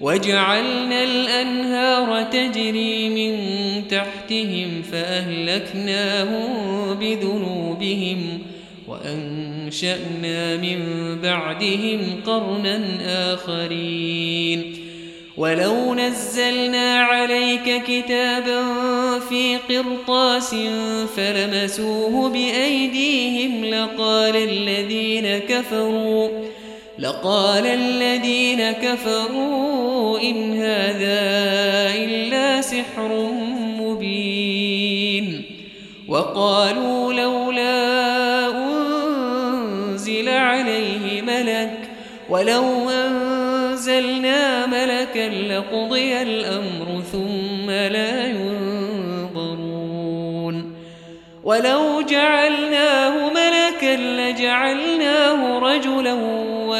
وجعلنا الأنهار تجري من تحتهم فأهلكناهم بذنوبهم وأنشأنا من بعدهم قرنا آخرين. ولو نزلنا عليك كتابا في قرطاس فلمسوه بأيديهم لقال الذين كفروا لقال الذين كفروا إن هذا إلا سحر مبين وقالوا لولا أنزل عليه ملك ولو أنزلنا ملكا لقضي الأمر ثم لا ينظرون ولو جعلناه ملكا لجعلناه رجلا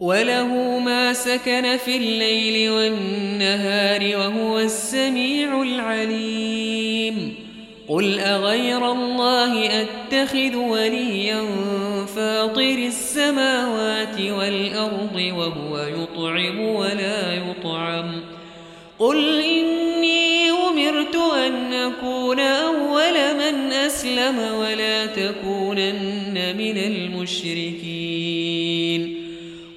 وله ما سكن في الليل والنهار وهو السميع العليم. قل أغير الله أتخذ وليا فاطر السماوات والأرض وهو يطعم ولا يطعم. قل إني أمرت أن أكون أول من أسلم ولا تكونن من المشركين.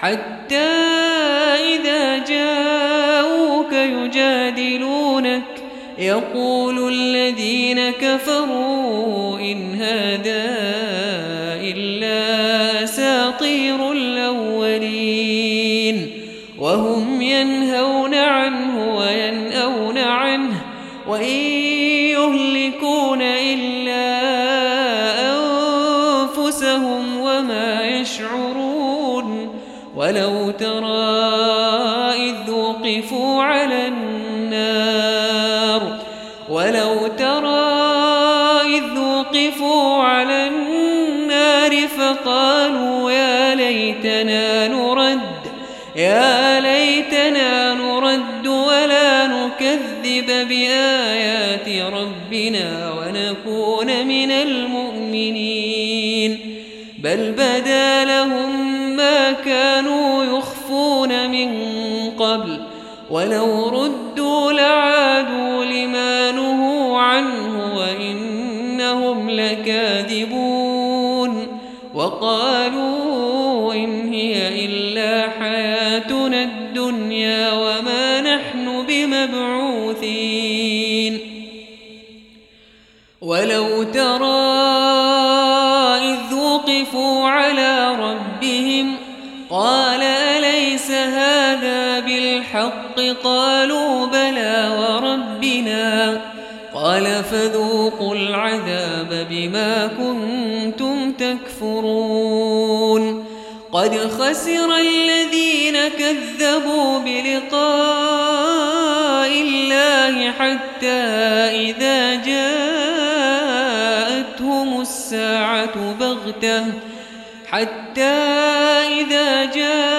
حتى إذا جاءوك يجادلونك. يقول الذين كفروا إن هذا إلا أساطير الأولين. وهم ينهون عنه وينأون عنه. وإن وقفوا على النار. ولو ترى إذ وقفوا على النار فقالوا يا ليتنا نرد يا ليتنا نرد ولا نكذب بآيات ربنا ونكون من المؤمنين. بل بدا لهم ما كانوا ولو ردوا قالوا بلى وربنا قال فذوقوا العذاب بما كنتم تكفرون قد خسر الذين كذبوا بلقاء الله حتى إذا جاءتهم الساعة بغتة حتى إذا جاءتهم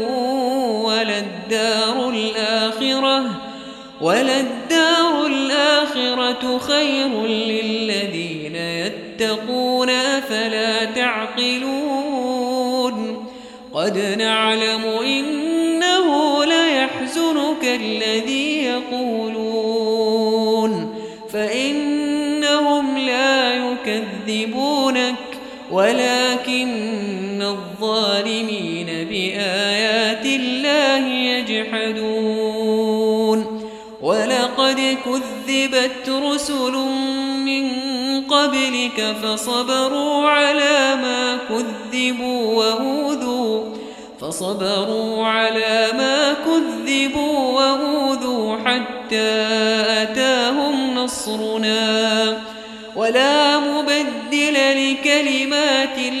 وللدار الآخرة خير للذين يتقون أفلا تعقلون قد نعلم إنه كذبت رسل من قبلك فصبروا على ما كذبوا وأوذوا فصبروا على ما كذبوا وأوذوا حتى أتاهم نصرنا. ولا مبدل لكلمات الله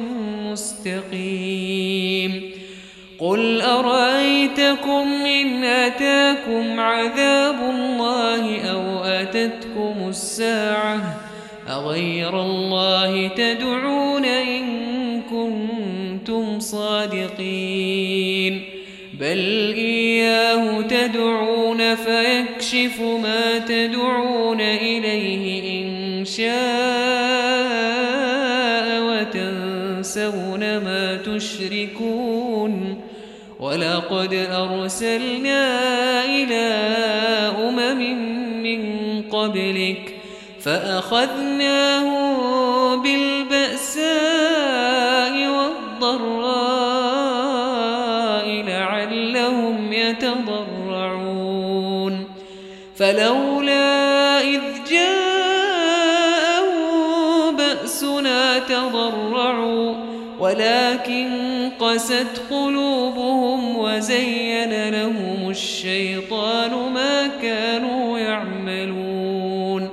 مستقيم قل أرأيتكم إن أتاكم عذاب الله أو أتتكم الساعة؟ أغير الله تدعون إن كنتم صادقين. بل إياه تدعون فيكشف ما تدعون إليه إن شاء. وتنسون ما تشركون ولقد أرسلنا إلى أمم من قبلك فأخذناهم بالبأساء والضراء لعلهم يتضرعون فلولا قست قلوبهم وزين لهم الشيطان ما كانوا يعملون.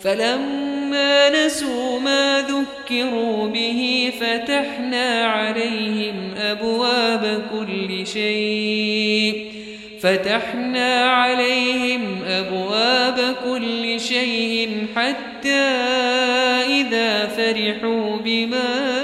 فلما نسوا ما ذكروا به فتحنا عليهم أبواب كل شيء. فتحنا عليهم أبواب كل شيء حتى إذا فرحوا بما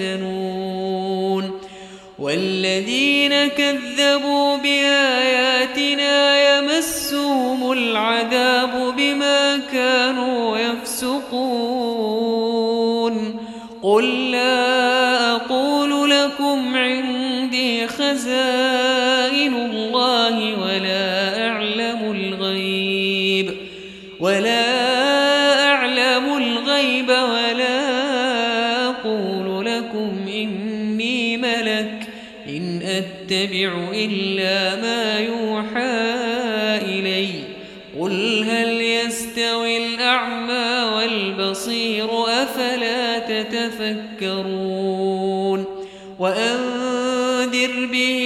يحزنون والذين كذبوا بآياتنا أتبع إلا ما يوحى إلي. قل هل يستوي الأعمى والبصير أفلا تتفكرون؟ وأنذر به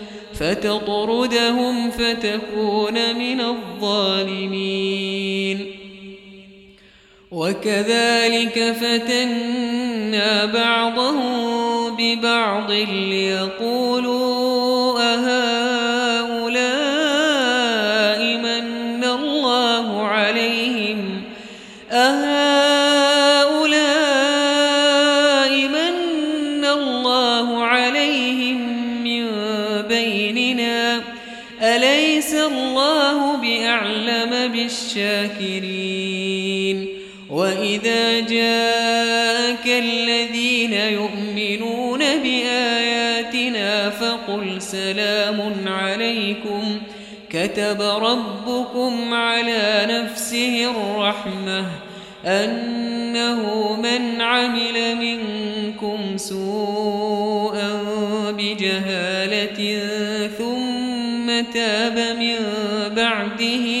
فتكون من الظالمين. وكذلك فتنا بعضهم ببعض ليقولوا بأعلم بالشاكرين وإذا جاءك الذين يؤمنون بآياتنا فقل سلام عليكم. كتب ربكم على نفسه الرحمة أنه من عمل منكم سوءا بجهالة ثم تاب من بعده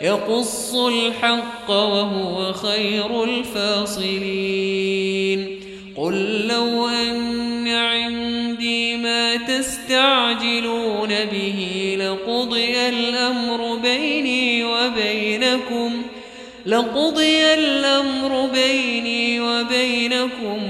يقص الحق وهو خير الفاصلين. قل لو أن عندي ما تستعجلون به لقضي الأمر بيني وبينكم لقضي الأمر بيني وبينكم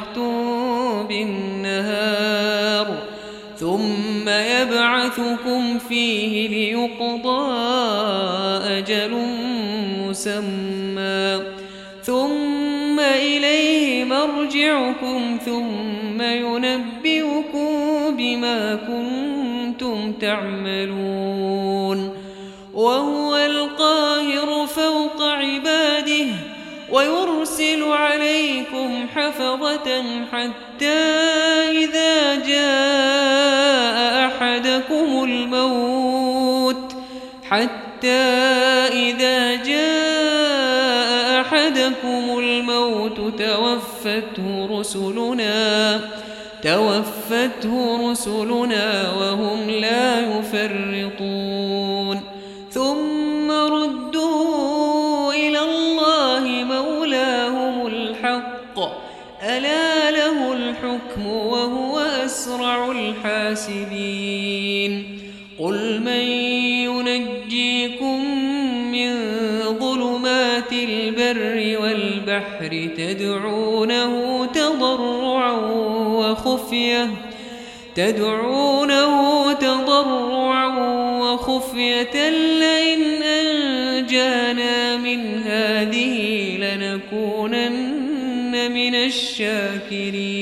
يبعثكم فيه ليقضى أجل مسمى. ثم إليه مرجعكم ثم ينبئكم بما كنتم تعملون. وهو القاهر فوق عباده ويرسل عليكم حفظة حتى إذا جاء أحدكم الموت حتى إذا جاء أحدكم الموت توفته رسلنا توفته رسلنا وهم لا يفرطون. الحاسبين قل من ينجيكم من ظلمات البر والبحر تدعونه تضرعا وخفية تدعونه تضرعا وخفية. لئن أنجانا من هذه لنكونن من الشاكرين.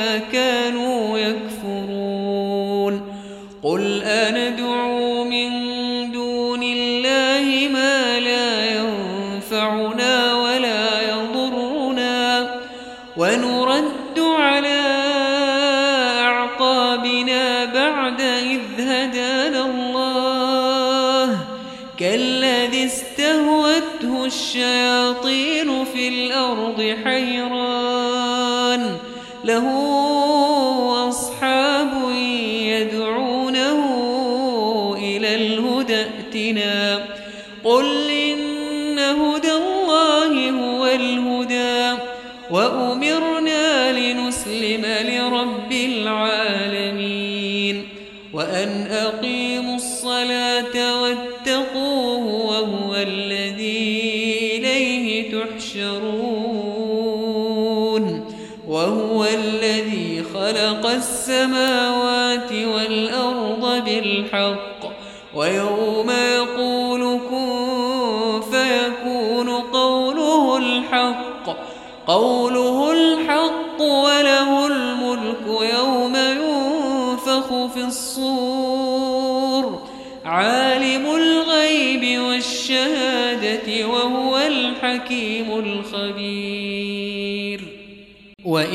والشياطين في الأرض حيران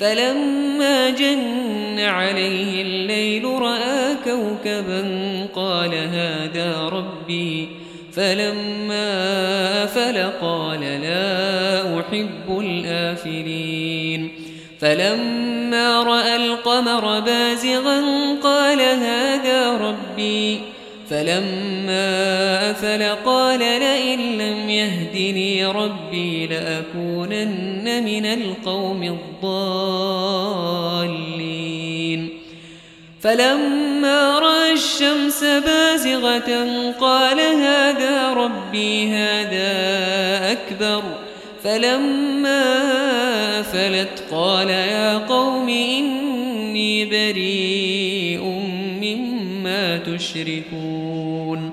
فلما جن عليه الليل رأى كوكبا قال هذا ربي. فلما أفل قال لا أحب الآفلين. فلما رأى القمر بازغا قال هذا ربي. فلما أفل قال لئن يهدني ربي لأكونن من القوم الضالين. فلما رأى الشمس بازغة قال هذا ربي هذا أكبر. فلما أفلت قال يا قوم إني بريء مما تشركون.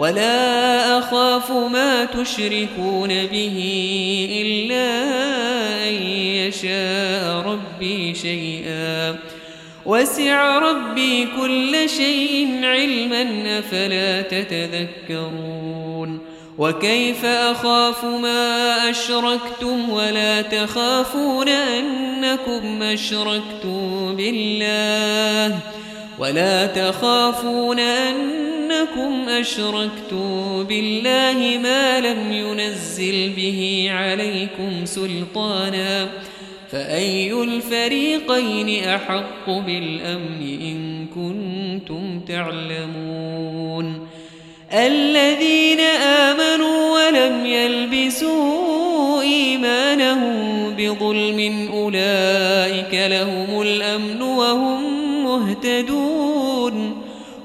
ولا أخاف ما تشركون به إلا أن يشاء ربي شيئا. وسع ربي كل شيء علما أفلا تتذكرون. وكيف أخاف ما أشركتم ولا تخافون أنكم أشركتم بالله؟ ولا تخافون أنكم أشركتم بالله ما لم ينزل به عليكم سلطانا فأي الفريقين أحق بالأمن إن كنتم تعلمون الذين آمنوا ولم يلبسوا إيمانهم بظلم أولئك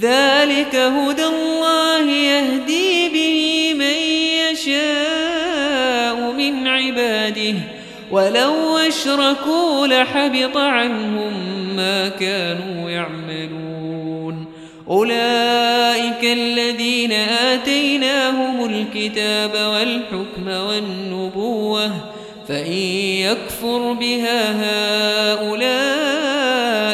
ذلك هدى الله يهدي به من يشاء من عباده. ولو أشركوا لحبط عنهم ما كانوا يعملون. أولئك الذين آتيناهم الكتاب والحكم والنبوة فإن يكفر بها هؤلاء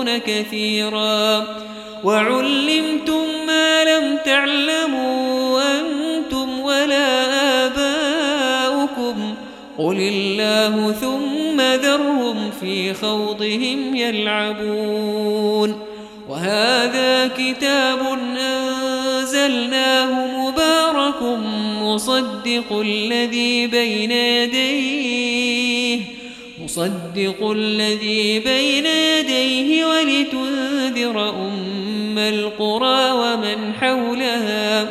وتخفون كثيرا. وعلمتم ما لم تعلموا أنتم ولا آباؤكم. قل الله ثم ذرهم في خوضهم يلعبون. وهذا كتاب أنزلناه مبارك مصدق الذي بين يديه مصدق الذي بين يديه ولتنذر أم القرى ومن حولها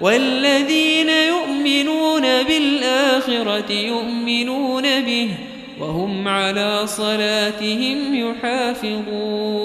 والذين يؤمنون بالآخرة يؤمنون به وهم على صلاتهم يحافظون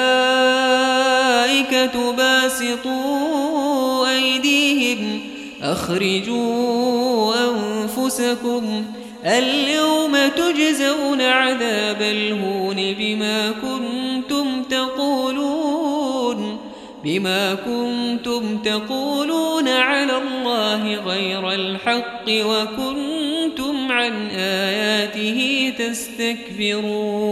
باسطوا أيديهم أخرجوا أنفسكم اليوم تجزون عذاب الهون بما كنتم تقولون بما كنتم تقولون على الله غير الحق وكنتم عن آياته تستكبرون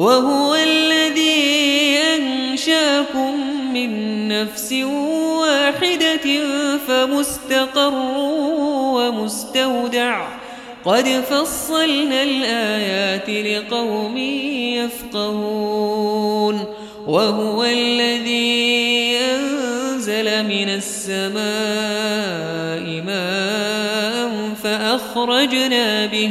وهو الذي أنشاكم من نفس واحدة فمستقر ومستودع. قد فصلنا الآيات لقوم يفقهون. وهو الذي أنزل من السماء ماء فأخرجنا به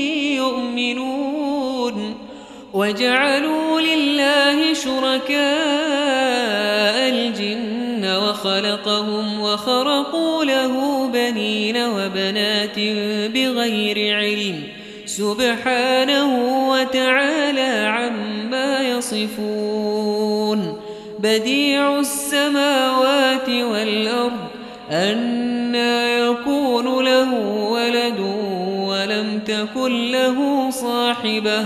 وجعلوا لله شركاء الجن وخلقهم وخرقوا له بنين وبنات بغير علم سبحانه وتعالى عما يصفون بديع السماوات والأرض أنا يكون له ولد ولم تكن له صاحبة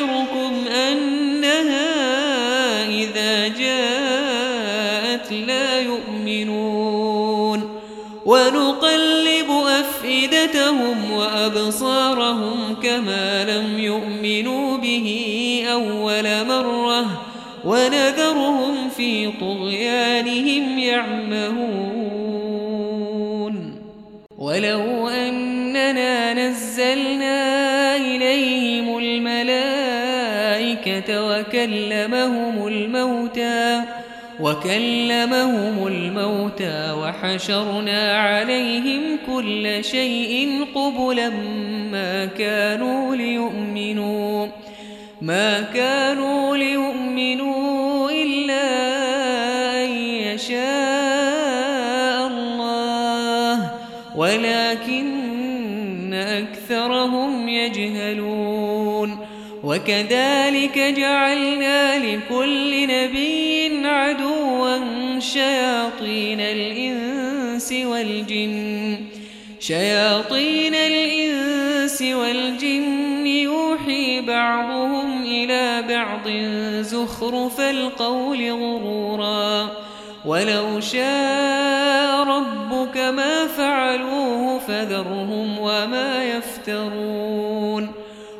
وأبصارهم كما لم يؤمنوا به أول مرة ونذرهم في طغيانهم يعمهون. ولو أننا نزلنا إليهم الملائكة وكلمهم وكلمهم الموتى وحشرنا عليهم كل شيء قبلا ما كانوا ليؤمنوا ما كانوا ليؤمنوا إلا أن يشاء الله ولكن أكثرهم يجهلون. وكذلك جعلنا لكل نبي عدوا شياطين الإنس والجن شياطين الإنس والجن. يوحي بعضهم بعض زخرف القول غرورا. ولو شاء ربك ما فعلوه فذرهم وما يفترون.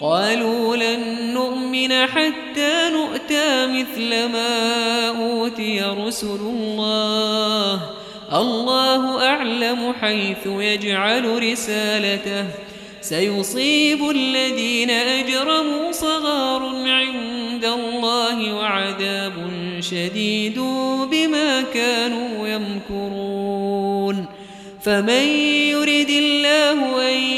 قالوا لن نؤمن حتى نؤتى مثل ما أوتي رسل الله. الله أعلم حيث يجعل رسالته. سيصيب الذين أجرموا صغار عند الله وعذاب شديد بما كانوا يمكرون. فمن يرد الله أن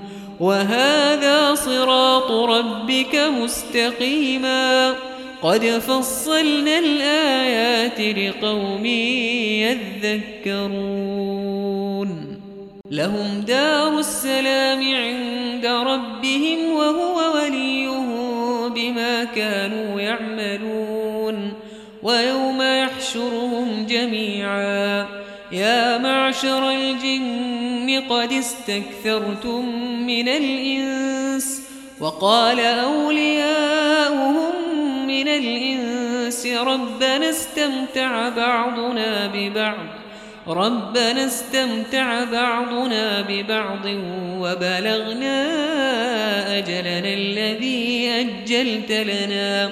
وهذا صراط ربك مستقيما. قد فصلنا الآيات لقوم يذكرون. لهم دار السلام عند ربهم وهو وليهم بما كانوا يعملون. ويوم يحشرهم جميعا. يا معشر الجن قد استكثرتم من الإنس وقال أولياؤهم من الإنس ربنا استمتع بعضنا ببعض ربنا استمتع بعضنا ببعض وبلغنا أجلنا الذي أجلت لنا.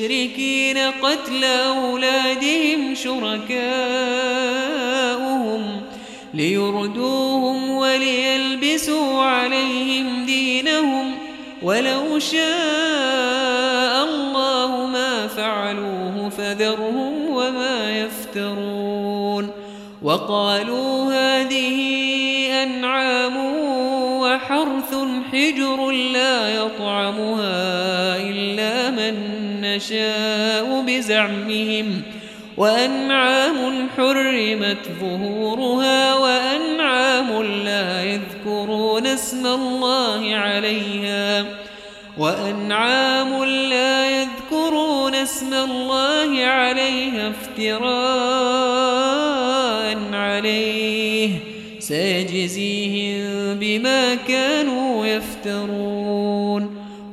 المشركين قتل أولادهم شركاؤهم ليردوهم وليلبسوا عليهم دينهم ولو شاء الله ما فعلوه فذرهم وما يفترون وقالوا هذه أنعام وحرث حجر لا يطعمها إلا من نشاء بزعمهم وأنعام حرمت ظهورها وأنعام لا يذكرون اسم الله عليها وأنعام لا يذكرون اسم الله عليها افتراء عليه سيجزيهم بما كانوا يفترون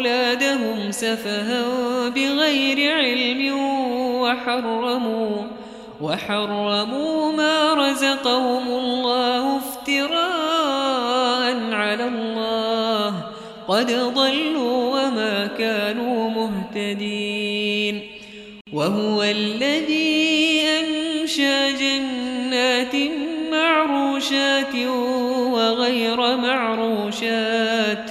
أولادهم سفها بغير علم وحرموا وحرموا ما رزقهم الله افتراء على الله. قد ضلوا وما كانوا مهتدين. وهو الذي أنشى جنات معروشات وغير معروشات.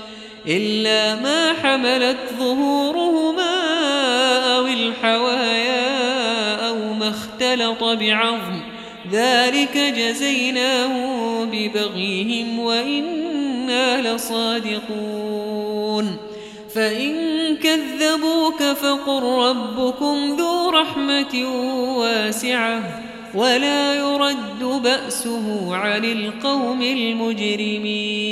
إلا ما حملت ظهورهما أو الحوايا أو ما اختلط بعظم. ذلك جزيناهم ببغيهم وإنا لصادقون. فإن كذبوك فقل ربكم ذو رحمة واسعة ولا يرد بأسه عن القوم المجرمين.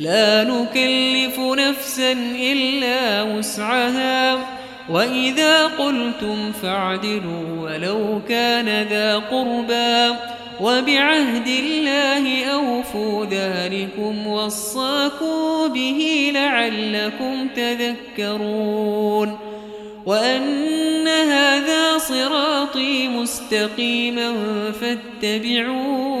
لا نكلف نفسا إلا وسعها. وإذا قلتم فاعدلوا ولو كان ذا قربا وبعهد الله أوفوا ذلكم وصاكوا به لعلكم تذكرون. وأن هذا صراطي مستقيما فاتبعوه.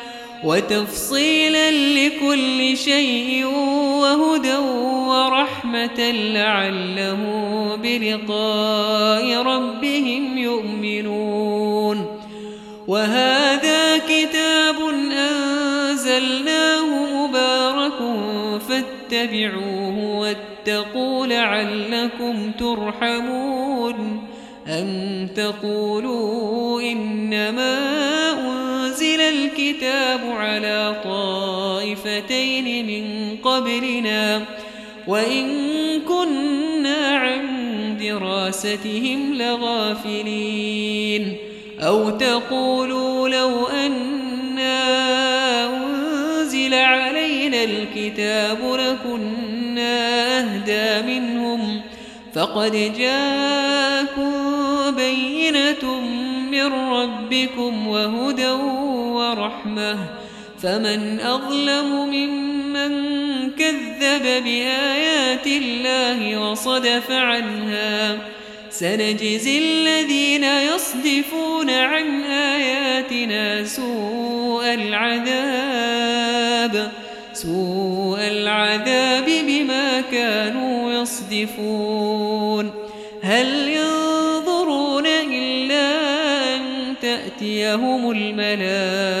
وتفصيلا لكل شيء وهدى ورحمة لعله بلقاء ربهم يؤمنون. وهذا كتاب أنزلناه مبارك فاتبعوه واتقوا لعلكم ترحمون. أن تقولوا إنما أنزل الكتاب على طائفتين من قبلنا. وإن كنا عن دراستهم لغافلين. أو تقولوا لو أنا أنزل علينا الكتاب لكنا أهدى منهم. فقد جاءكم بينة من ربكم وهدى ورحمة فمن أظلم ممن كذب بآيات الله وصدف عنها. سنجزي الذين يصدفون عن آياتنا سوء العذاب سوء العذاب بما كانوا يصدفون. هل ينظرون إلا أن تأتيهم الملائكة؟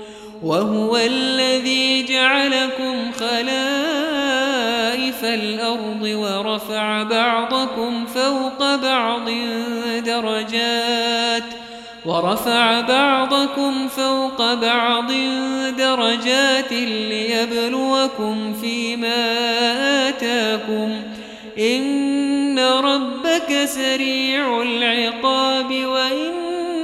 وهو الذي جعلكم خلائف الأرض ورفع بعضكم فوق بعض درجات ورفع بعضكم فوق بعض درجات ليبلوكم فيما آتاكم إن ربك سريع العقاب وإنه